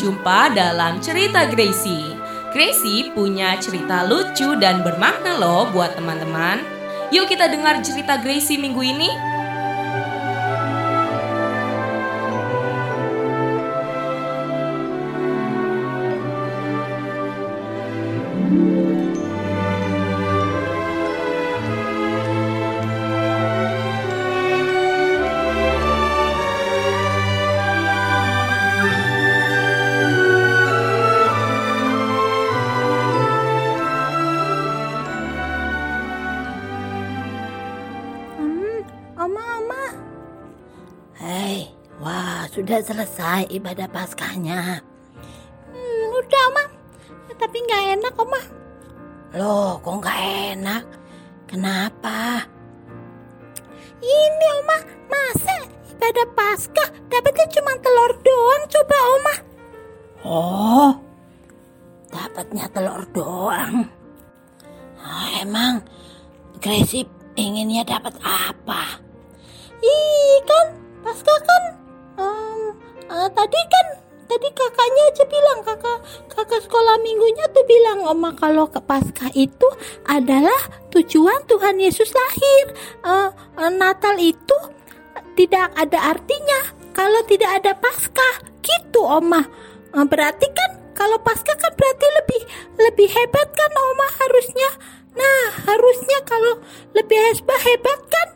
berjumpa dalam cerita Gracie. Gracie punya cerita lucu dan bermakna loh buat teman-teman. Yuk kita dengar cerita Gracie minggu ini. Wah sudah selesai ibadah paskahnya. Hmm, udah, Oma. Tapi nggak enak, Oma. Loh, kok nggak enak? Kenapa? Ini, Oma. Masa ibadah Paskah dapetnya cuma telur doang? Coba, Oma. Oh, dapatnya telur doang. Ah, emang Gracie inginnya dapat apa? Ih, kan Paskah kan em, eh, tadi kan tadi kakaknya aja bilang kakak kakak sekolah minggunya tuh bilang oma kalau ke Paskah itu adalah tujuan Tuhan Yesus lahir. Eh, eh, Natal itu tidak ada artinya kalau tidak ada Paskah. Gitu oma. Eh, berarti kan kalau Paskah kan berarti lebih lebih hebat kan oma harusnya? Nah harusnya kalau lebih hebat hebat kan?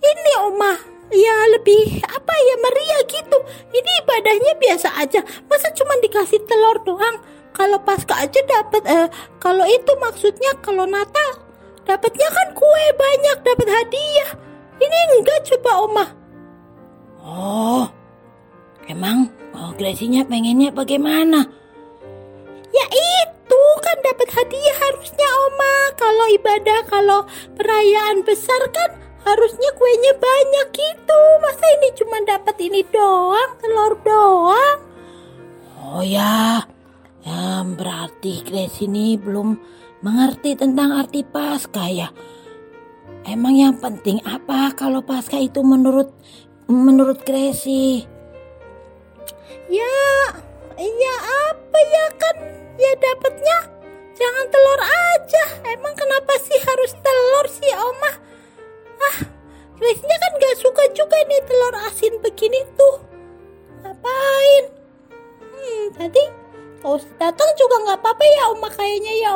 Ini oma ya lebih apa ya meriah gitu. Ini ibadahnya biasa aja. Masa cuma dikasih telur doang? Kalau pasca aja dapat eh, kalau itu maksudnya kalau Natal dapatnya kan kue banyak dapat hadiah. Ini enggak coba oma. Oh, emang oh, Gracie-nya pengennya bagaimana? ya itu kan dapat hadiah harusnya oma. Kalau ibadah kalau perayaan besar kan harusnya kuenya banyak gitu masa ini cuma dapat ini doang telur doang Oh ya, ya berarti Gracie ini belum mengerti tentang arti Paskah ya. Emang yang penting apa kalau Paskah itu menurut menurut Gracie? Ya, ya apa ya kan?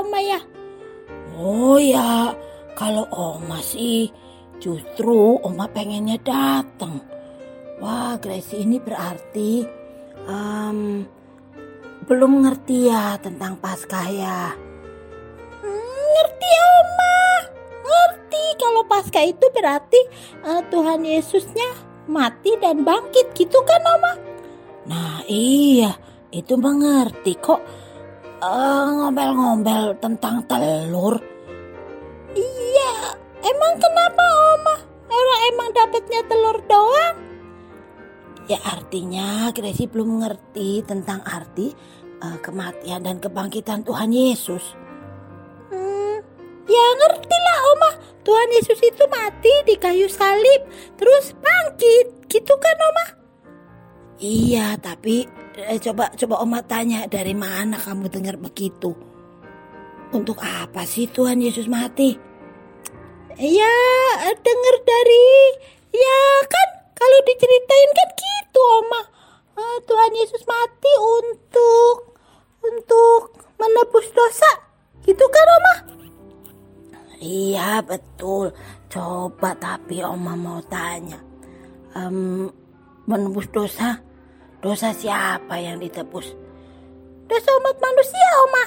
Oma ya. Oh ya, kalau Oma sih justru Oma pengennya datang. Wah, Gracie ini berarti em, belum ngerti ya tentang Paskah ya. Hmm, ngerti ya, Oma. Ngerti kalau pasca itu berarti eh, Tuhan Yesusnya mati dan bangkit gitu kan, Oma? Nah iya, itu mengerti kok eh, ngomel-ngomel tentang telur. Iya, emang kenapa Oma? Orang emang dapatnya telur doang? Ya artinya Gracie belum mengerti tentang arti eh, kematian dan kebangkitan Tuhan Yesus. Hmm, ya ngerti lah Oma. Tuhan Yesus itu mati di kayu salib, terus bangkit, gitu kan Oma? Iya, tapi eh, coba coba Oma tanya dari mana kamu dengar begitu? Untuk apa sih Tuhan Yesus mati? Ya, denger dari, ya kan kalau diceritain kan gitu Oma. Eh, Tuhan Yesus mati untuk, untuk menebus dosa, gitu kan Oma? Iya betul. Coba tapi Oma mau tanya. Em, menebus dosa, dosa siapa yang ditebus? Dosa umat manusia Oma.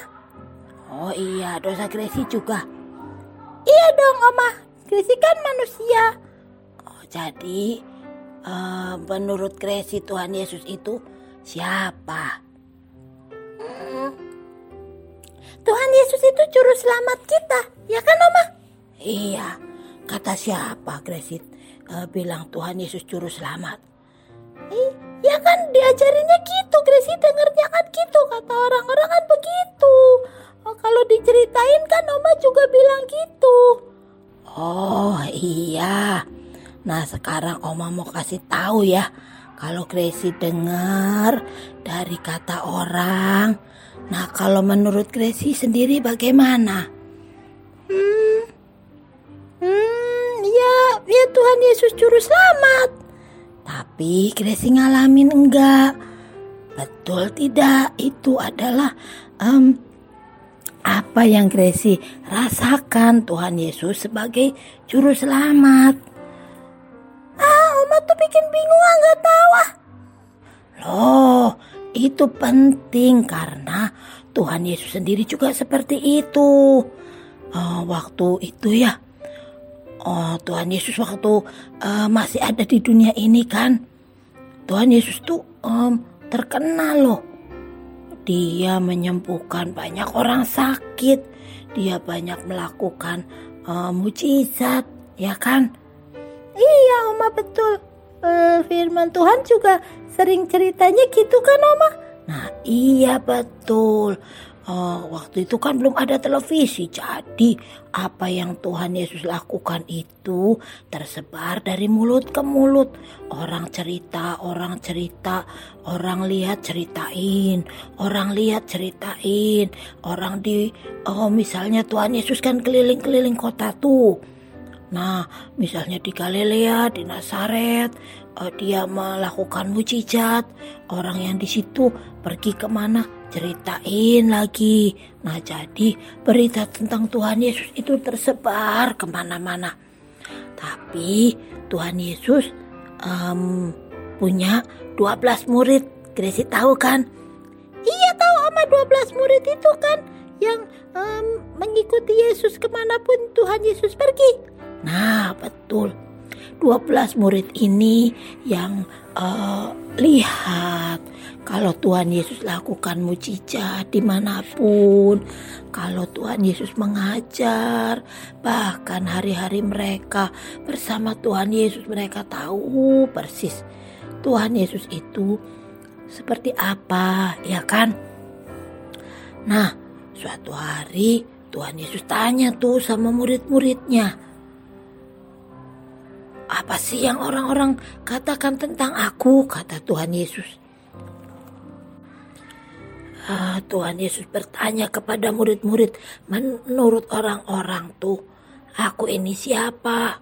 Oh iya, dosa Gracie juga. Iya dong Oma, Gracie kan manusia. Oh jadi eh, menurut Gracie Tuhan Yesus itu siapa? Tuhan Yesus itu juru selamat kita, ya kan Oma? Iya, kata siapa Gracie eh, bilang Tuhan Yesus juru selamat? Eh, ya kan diajarinnya gitu, Gracie dengernya kan gitu, kata orang-orang kan begitu. Oh, kalau diceritain kan Oma juga bilang gitu. Oh iya. Nah sekarang Oma mau kasih tahu ya kalau Gracie dengar dari kata orang. Nah, kalau menurut Gracie sendiri bagaimana? Hmm, hmm, ya, ya Tuhan Yesus juru selamat. Tapi Gracie ngalamin enggak. Betul tidak? Itu adalah um, apa yang Gracie rasakan Tuhan Yesus sebagai juru selamat. Ah, Oma tuh bikin bingung ah, nggak tahu ah. Loh, itu penting karena Tuhan Yesus sendiri juga seperti itu. Uh, waktu itu ya, oh Tuhan Yesus waktu uh, masih ada di dunia ini kan, Tuhan Yesus tuh um, terkenal loh. Dia menyembuhkan banyak orang sakit, dia banyak melakukan uh, mujizat, ya kan? Iya, Oma betul. Uh, firman Tuhan juga sering ceritanya gitu kan, Oma? Nah, iya betul. Uh, waktu itu kan belum ada televisi, jadi apa yang Tuhan Yesus lakukan itu tersebar dari mulut ke mulut. Orang cerita, orang cerita, orang lihat ceritain, orang lihat ceritain, orang di, oh misalnya Tuhan Yesus kan keliling-keliling kota tuh. Nah, misalnya di Galilea, di Nazaret, uh, dia melakukan mujizat. Orang yang di situ pergi ke mana ceritain lagi. Nah jadi berita tentang Tuhan Yesus itu tersebar ke mana-mana. Tapi Tuhan Yesus um, punya 12 murid. Gracie tahu kan? Iya tahu sama 12 murid itu kan yang um, mengikuti Yesus ke mana pun Tuhan Yesus pergi. Nah betul. 12 murid ini yang uh, lihat kalau Tuhan Yesus lakukan mujizat di mana pun, kalau Tuhan Yesus mengajar, bahkan hari-hari mereka bersama Tuhan Yesus mereka tahu persis Tuhan Yesus itu seperti apa, ya kan? Nah, suatu hari Tuhan Yesus tanya tuh sama murid-muridnya, apa sih yang orang-orang katakan tentang aku? Kata Tuhan Yesus. Ah, Tuhan Yesus bertanya kepada murid-murid, menurut orang-orang tuh, aku ini siapa?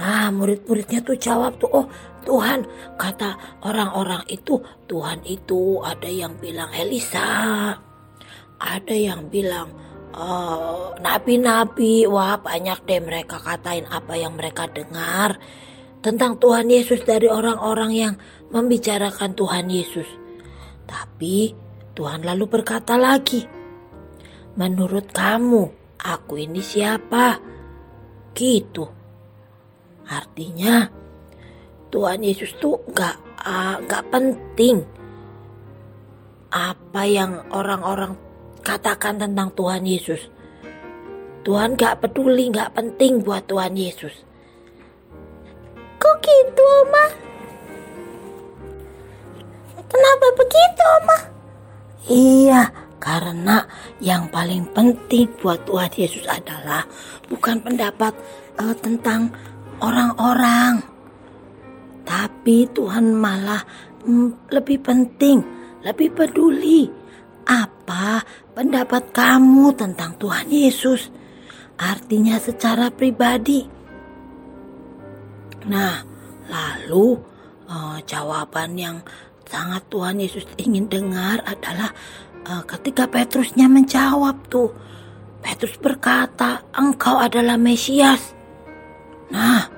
Nah, murid-muridnya tuh jawab tuh, oh Tuhan, kata orang-orang itu, Tuhan itu ada yang bilang Elisa, ada yang bilang oh, nabi-nabi, wah banyak deh mereka katain apa yang mereka dengar tentang Tuhan Yesus dari orang-orang yang membicarakan Tuhan Yesus. Tapi Tuhan lalu berkata lagi, "Menurut kamu, aku ini siapa?" Gitu. Artinya, Tuhan Yesus tuh gak, uh, gak penting apa yang orang-orang katakan tentang Tuhan Yesus. Tuhan gak peduli, gak penting buat Tuhan Yesus. Kok gitu, Oma? Kenapa begitu, Oma? Iya, karena yang paling penting buat Tuhan Yesus adalah bukan pendapat uh, tentang orang-orang, tapi Tuhan malah mm, lebih penting, lebih peduli apa pendapat kamu tentang Tuhan Yesus. Artinya secara pribadi. Nah, lalu uh, jawaban yang sangat Tuhan Yesus ingin dengar adalah uh, ketika Petrusnya menjawab tuh. Petrus berkata, engkau adalah Mesias. Nah,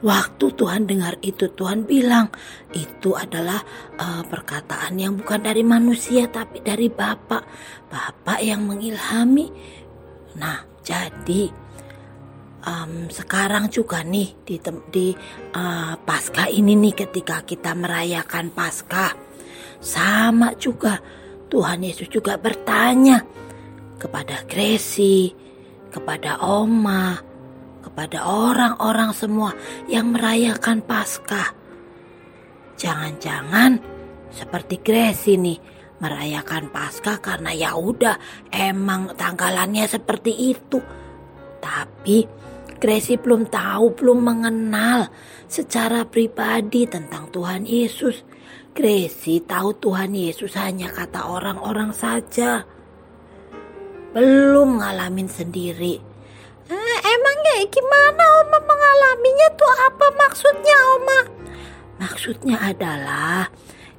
waktu Tuhan dengar itu, Tuhan bilang, itu adalah uh, perkataan yang bukan dari manusia, tapi dari Bapak. Bapak yang mengilhami. Nah, jadi um, sekarang juga nih di di uh, pasca ini nih ketika kita merayakan pasca sama juga Tuhan Yesus juga bertanya kepada Gracie, kepada Oma, kepada orang-orang semua yang merayakan pasca Jangan-jangan seperti Gracie nih merayakan pasca karena ya udah emang tanggalannya seperti itu. Tapi Gracie belum tahu, belum mengenal secara pribadi tentang Tuhan Yesus. Gracie tahu Tuhan Yesus hanya kata orang-orang saja. Belum ngalamin sendiri. Eh, emangnya gimana Oma mengalaminya tuh apa maksudnya Oma? Maksudnya adalah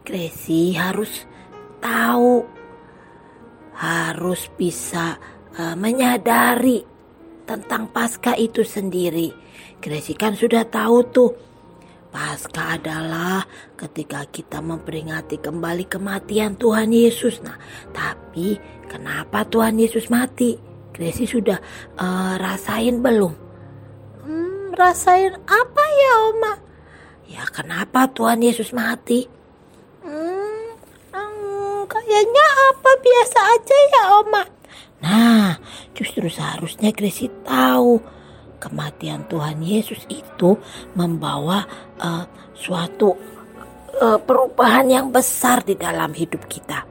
Gracie harus tahu, harus bisa uh, menyadari tentang pasca itu sendiri. Gracie kan sudah tahu tuh. Pasca adalah ketika kita memperingati kembali kematian Tuhan Yesus. Nah, tapi kenapa Tuhan Yesus mati? Gracie sudah uh, rasain belum? Hmm, rasain apa ya, Oma? Ya, kenapa Tuhan Yesus mati? Hmm, hmm kayaknya apa biasa aja ya, Oma. Nah, justru seharusnya Gracie tahu kematian Tuhan Yesus itu membawa uh, suatu uh, perubahan yang besar di dalam hidup kita.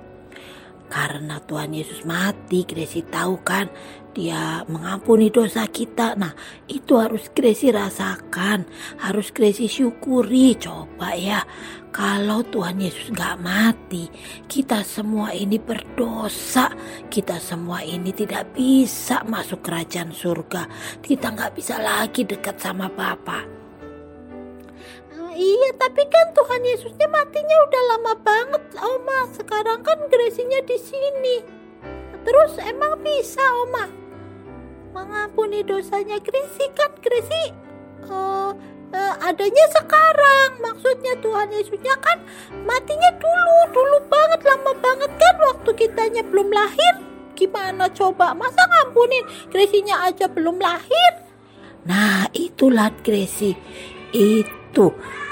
Karena Tuhan Yesus mati, Gracie tahu kan dia mengampuni dosa kita. Nah, itu harus Gracie rasakan, harus Gracie syukuri. Coba ya, kalau Tuhan Yesus gak mati, kita semua ini berdosa. Kita semua ini tidak bisa masuk kerajaan surga. Kita gak bisa lagi dekat sama Bapa. Iya, tapi kan Tuhan Yesusnya matinya udah lama banget, Oma. Sekarang kan Gracie-nya di sini. Terus emang bisa, Oma? mengampuni dosanya Krisi kan Krisi uh, uh, adanya sekarang maksudnya Tuhan Yesusnya kan matinya dulu dulu banget lama banget kan waktu kitanya belum lahir gimana coba masa ngampunin Krisinya aja belum lahir nah itulah Krisi itu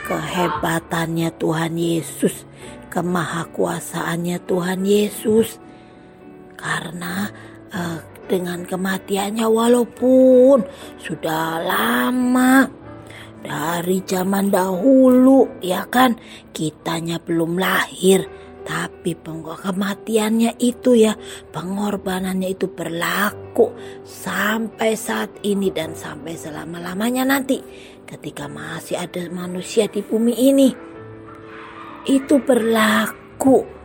kehebatannya Tuhan Yesus kemahakuasaannya Tuhan Yesus. Karena uh, dengan kematiannya walaupun sudah lama dari zaman dahulu ya kan kitanya belum lahir tapi kematiannya itu ya pengorbanannya itu berlaku sampai saat ini dan sampai selama-lamanya nanti ketika masih ada manusia di bumi ini. Itu berlaku.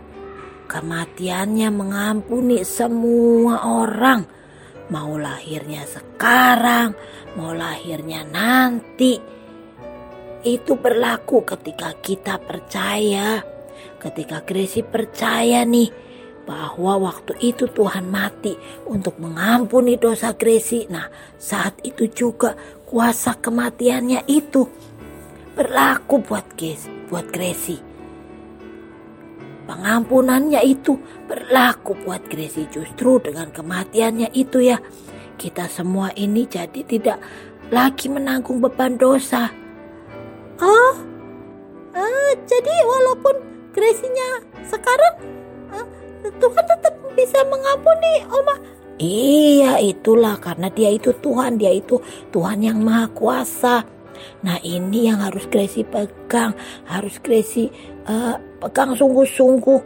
Kematiannya mengampuni semua orang, mau lahirnya sekarang, mau lahirnya nanti. Itu berlaku ketika kita percaya, ketika Gracie percaya nih bahwa waktu itu Tuhan mati untuk mengampuni dosa Gracie. Nah, saat itu juga kuasa kematiannya itu berlaku buat Gracie, buat Gracie pengampunannya itu berlaku buat Gracie justru dengan kematiannya itu ya kita semua ini jadi tidak lagi menanggung beban dosa oh ah, jadi walaupun Gracie-nya sekarang ah, Tuhan tetap bisa mengampuni Oma. Iya itulah. Karena dia itu Tuhan. Dia itu Tuhan yang maha kuasa. Nah ini yang harus Gracie pegang. Harus Gracie uh, pegang sungguh-sungguh.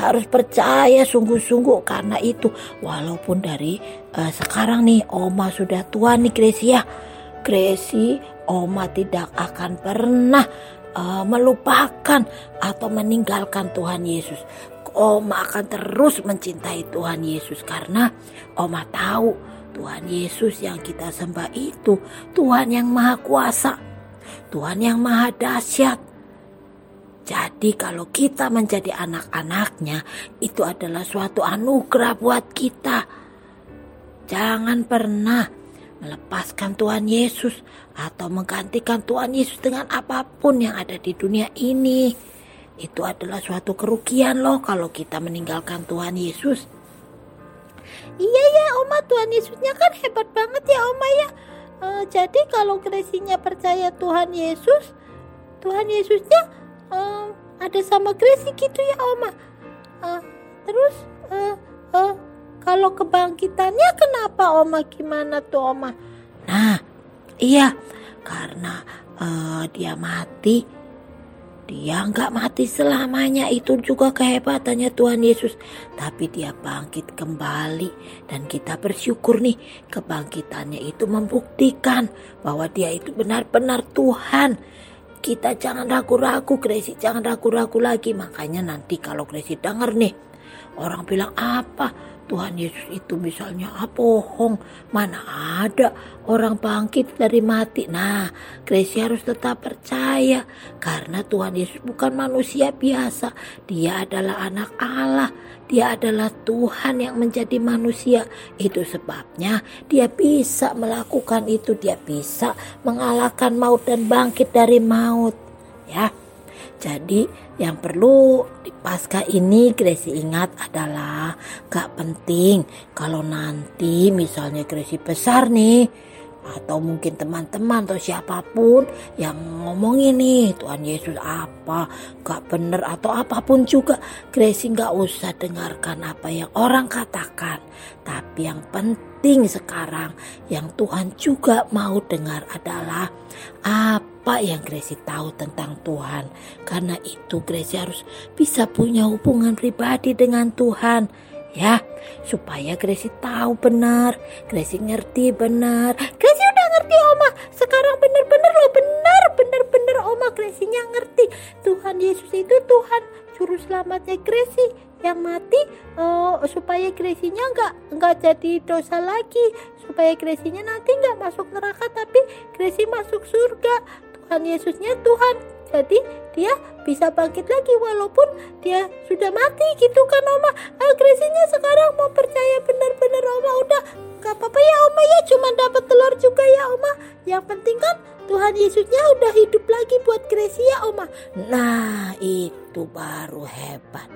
Harus percaya sungguh-sungguh. Karena itu walaupun dari uh, sekarang nih Oma sudah tua nih Gracie ya. Oma tidak akan pernah uh, melupakan atau meninggalkan Tuhan Yesus Oma akan terus mencintai Tuhan Yesus karena Oma tahu Tuhan Yesus yang kita sembah itu Tuhan yang maha kuasa Tuhan yang maha dahsyat jadi kalau kita menjadi anak-anaknya, itu adalah suatu anugerah buat kita. Jangan pernah melepaskan Tuhan Yesus atau menggantikan Tuhan Yesus dengan apa pun yang ada di dunia ini. Itu adalah suatu kerugian loh kalau kita meninggalkan Tuhan Yesus. Iya ya Oma Tuhan Yesusnya kan hebat banget ya Oma ya. Uh, jadi kalau Gresinya percaya Tuhan Yesus, Tuhan Yesusnya uh, ada sama Gracie gitu ya Oma. Uh, terus uh, uh, kalau kebangkitannya kenapa Oma? Gimana tuh Oma? Nah, iya karena uh, dia mati Dia nggak mati selamanya itu juga kehebatannya Tuhan Yesus. Tapi dia bangkit kembali dan kita bersyukur nih kebangkitannya itu membuktikan bahwa dia itu benar-benar Tuhan. Kita jangan ragu-ragu Gracie, jangan ragu-ragu lagi. Makanya nanti kalau Gracie denger nih orang bilang apa? Tuhan Yesus itu misalnya ah, bohong. Mana ada orang bangkit dari mati. Nah, Gracie harus tetap percaya karena Tuhan Yesus bukan manusia biasa. Dia adalah anak Allah. Dia adalah Tuhan yang menjadi manusia. Itu sebabnya dia bisa melakukan itu. Dia bisa mengalahkan maut dan bangkit dari maut. Ya. Jadi yang perlu di pasca ini Gracie ingat adalah gak penting kalau nanti misalnya Gracie besar nih atau mungkin teman-teman atau siapa pun yang ngomongin nih Tuhan Yesus apa gak bener atau apa pun juga Gracie gak usah dengarkan apa yang orang katakan. Tapi yang penting sekarang yang Tuhan juga mau dengar adalah apa apa yang Gracie tahu tentang Tuhan. Karena itu Gracie harus bisa punya hubungan pribadi dengan Tuhan. Ya, supaya Gracie tahu benar, Gracie ngerti benar. Gracie udah ngerti Oma. Sekarang bener-bener loh, benar, bener-bener Oma Gracie-nya ngerti. Tuhan Yesus itu Tuhan juru selamatnya Gracie yang mati uh, supaya Gracie-nya nggak nggak jadi dosa lagi supaya Gracie-nya nanti nggak masuk neraka tapi Gracie masuk surga Tuhan Yesusnya Tuhan. Jadi dia bisa bangkit lagi walaupun dia sudah mati gitu kan Oma? Gracie-nya sekarang mau percaya benar-benar Oma. Udah gak apa-apa ya Oma. Ya cuma dapat telur juga ya Oma. Yang penting kan Tuhan Yesusnya udah hidup lagi buat Gracie ya Oma. Nah itu baru hebat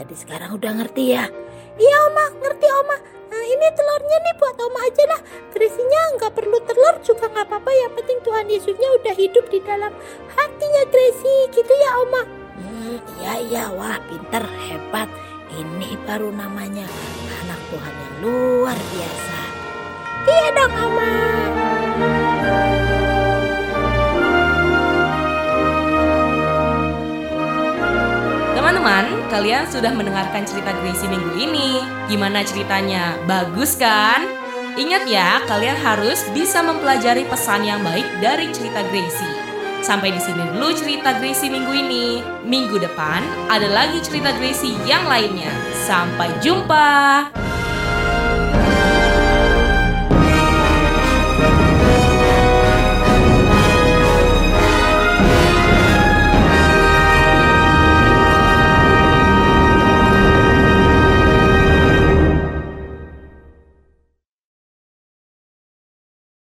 jadi sekarang udah ngerti ya? Iya Oma. Ngerti Oma. Nah ini telurnya nih buat Oma aja lah. Gracie-nya nggak perlu telur juga nggak apa-apa. Yang penting Tuhan Yesusnya udah hidup di dalam hatinya Gracie Gitu ya Oma? Hmm, Iya iya. Wah pinter. Hebat. Ini baru namanya anak Tuhan yang luar biasa. Iya dong Oma. Teman-teman, kalian sudah mendengarkan cerita Gracie minggu ini. Gimana ceritanya? Bagus kan? Ingat ya, kalian harus bisa mempelajari pesan yang baik dari cerita Gracie. Sampai di sini dulu cerita Gracie minggu ini. Minggu depan ada lagi cerita Gracie yang lainnya. Sampai jumpa.